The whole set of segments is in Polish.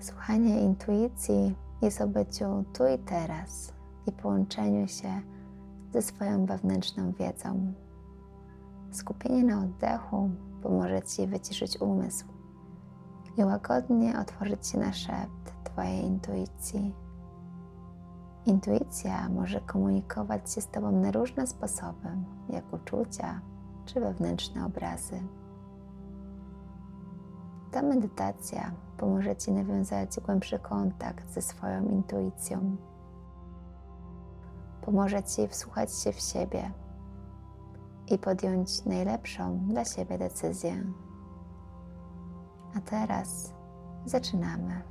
Słuchanie intuicji jest o byciu tu i teraz i połączeniu się ze swoją wewnętrzną wiedzą. Skupienie na oddechu pomoże Ci wyciszyć umysł i łagodnie otworzyć się na szept Twojej intuicji. Intuicja może komunikować się z Tobą na różne sposoby, jak uczucia czy wewnętrzne obrazy. Ta medytacja pomoże Ci nawiązać głębszy kontakt ze swoją intuicją. Pomoże Ci wsłuchać się w siebie i podjąć najlepszą dla siebie decyzję. A teraz zaczynamy.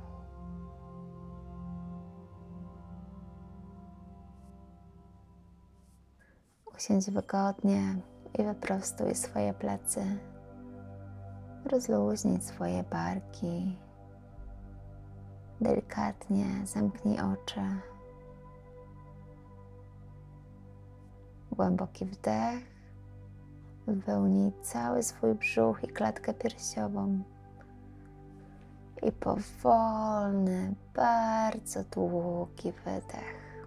Usiądź wygodnie i wyprostuj swoje plecy. Rozluźnij swoje barki. Delikatnie zamknij oczy. Głęboki wdech. Wypełnij cały swój brzuch i klatkę piersiową. I powolny, bardzo długi wydech.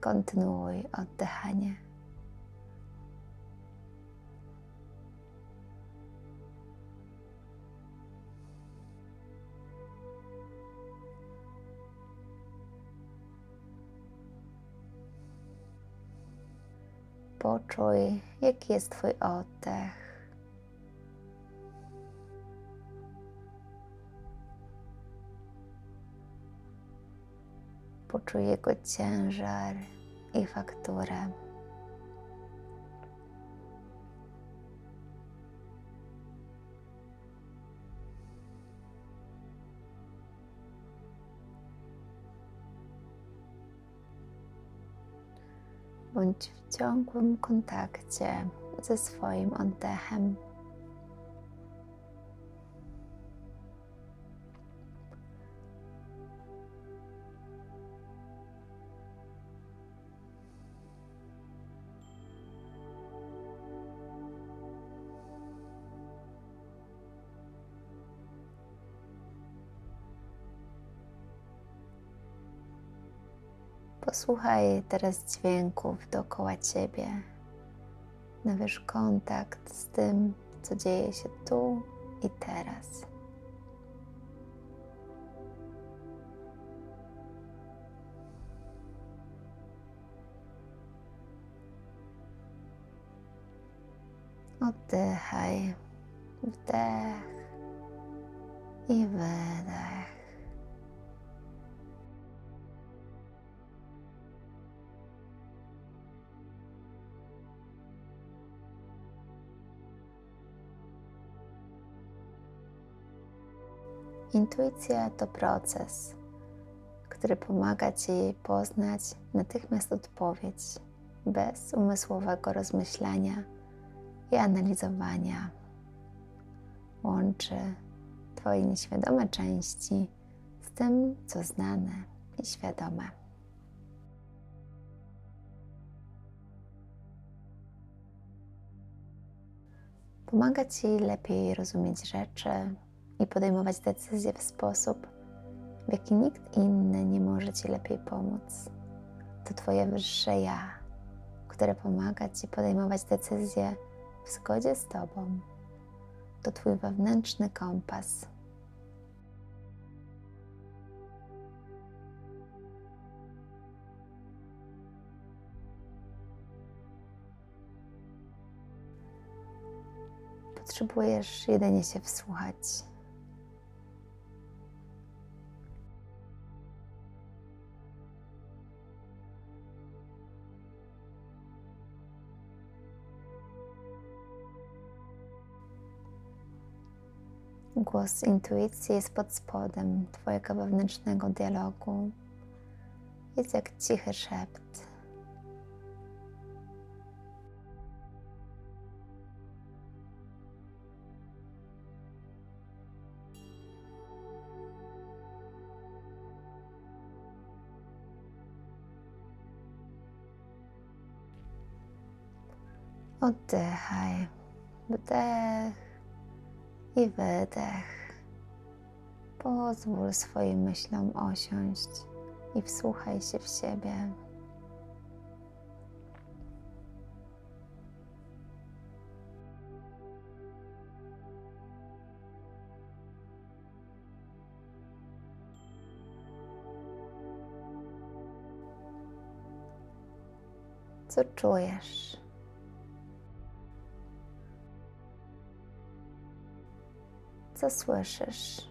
Kontynuuj oddychanie. Poczuj, jaki jest Twój oddech. Poczuj jego ciężar i fakturę. Bądź w ciągłym kontakcie ze swoim oddechem. Posłuchaj teraz dźwięków dookoła ciebie. Nawiąż kontakt z tym, co dzieje się tu i teraz. Oddychaj, wdech i wydech. Intuicja to proces, który pomaga Ci poznać natychmiast odpowiedź bez umysłowego rozmyślania i analizowania. Łączy Twoje nieświadome części z tym, co znane i świadome. Pomaga Ci lepiej rozumieć rzeczy, i podejmować decyzje w sposób, w jaki nikt inny nie może Ci lepiej pomóc. To Twoje wyższe ja, które pomaga Ci podejmować decyzje w zgodzie z Tobą. To Twój wewnętrzny kompas. Potrzebujesz jedynie się wsłuchać Głos intuicji jest pod spodem Twojego wewnętrznego dialogu. Jest jak cichy szept. Oddychaj. Wdech i wydech. Pozwól swoim myślom osiąść i wsłuchaj się w siebie. Co czujesz? Co słyszysz?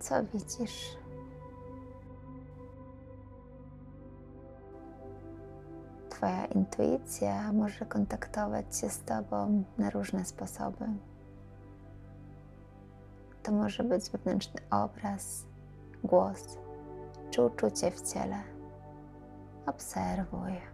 Co widzisz? Twoja intuicja może kontaktować się z Tobą na różne sposoby. To może być wewnętrzny obraz, głos czy uczucie w ciele. Obserwuj.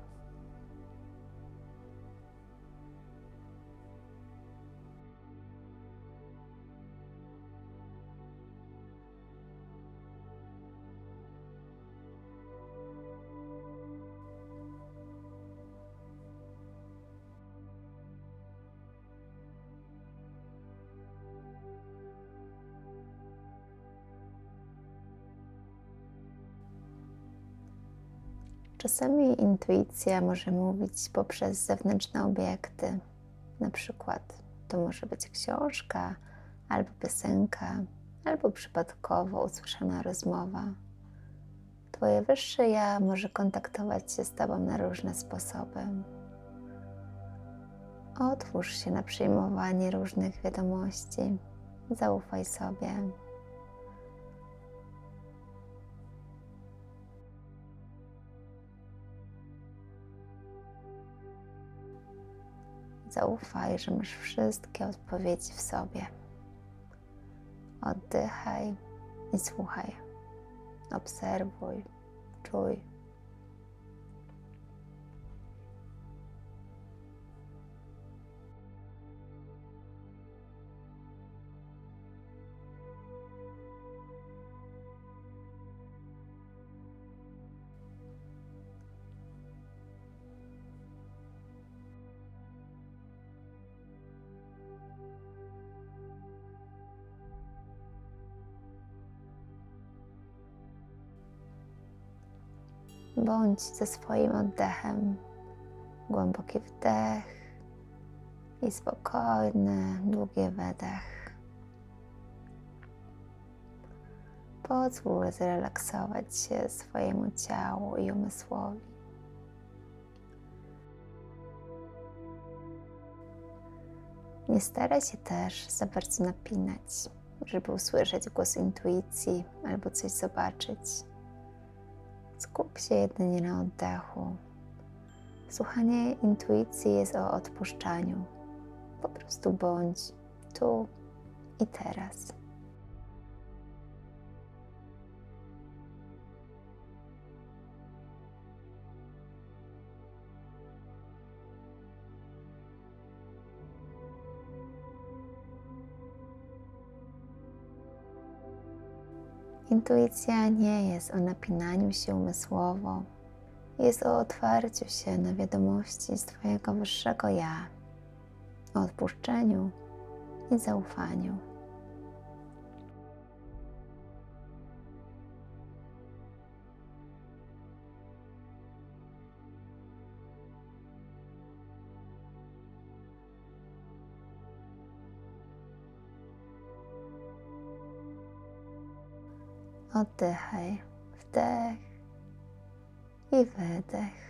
Czasami intuicja może mówić poprzez zewnętrzne obiekty. Na przykład to może być książka, albo piosenka, albo przypadkowo usłyszana rozmowa. Twoje wyższe ja może kontaktować się z Tobą na różne sposoby. Otwórz się na przyjmowanie różnych wiadomości. Zaufaj sobie. Zaufaj, że masz wszystkie odpowiedzi w sobie. Oddychaj i słuchaj. Obserwuj, czuj. Bądź ze swoim oddechem. Głęboki wdech i spokojny, długi wydech. Pozwól zrelaksować się swojemu ciału i umysłowi. Nie staraj się też za bardzo napinać, żeby usłyszeć głos intuicji albo coś zobaczyć. Skup się jedynie na oddechu. Słuchanie intuicji jest o odpuszczaniu. Po prostu bądź tu i teraz. Intuicja nie jest o napinaniu się umysłowo, jest o otwarciu się na wiadomości z Twojego wyższego ja, o odpuszczeniu i zaufaniu. Oddychaj, wdech i wydech.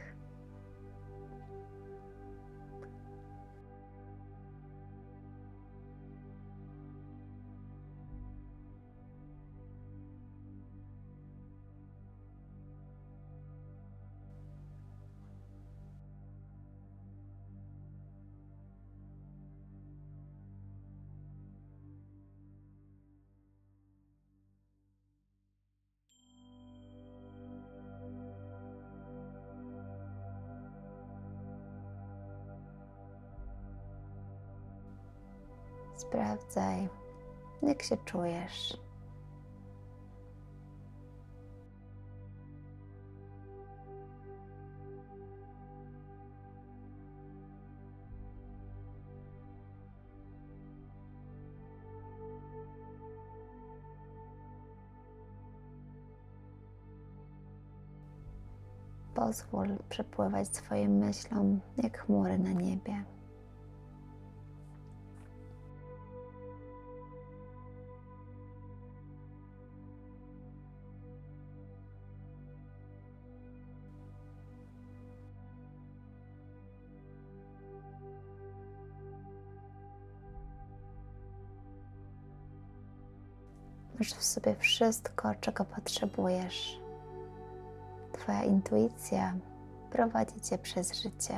Sprawdzaj, jak się czujesz. pozwól przepływać swoim myślom jak chmury na niebie. Masz w sobie wszystko, czego potrzebujesz. Twoja intuicja prowadzi Cię przez życie.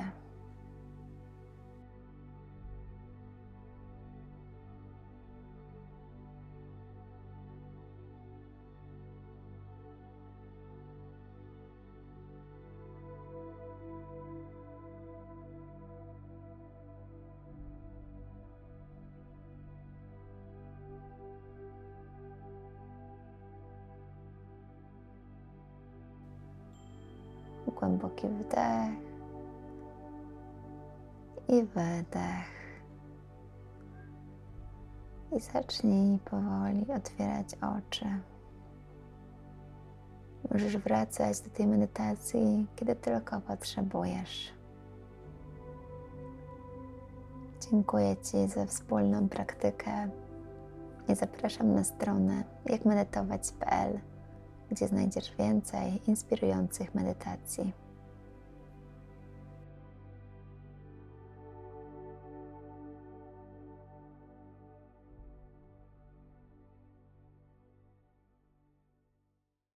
Głęboki wdech i wydech. I zacznij powoli otwierać oczy. Możesz wracać do tej medytacji, kiedy tylko potrzebujesz. Dziękuję Ci za wspólną praktykę i zapraszam na stronę jakmedytować.pl, gdzie znajdziesz więcej inspirujących medytacji.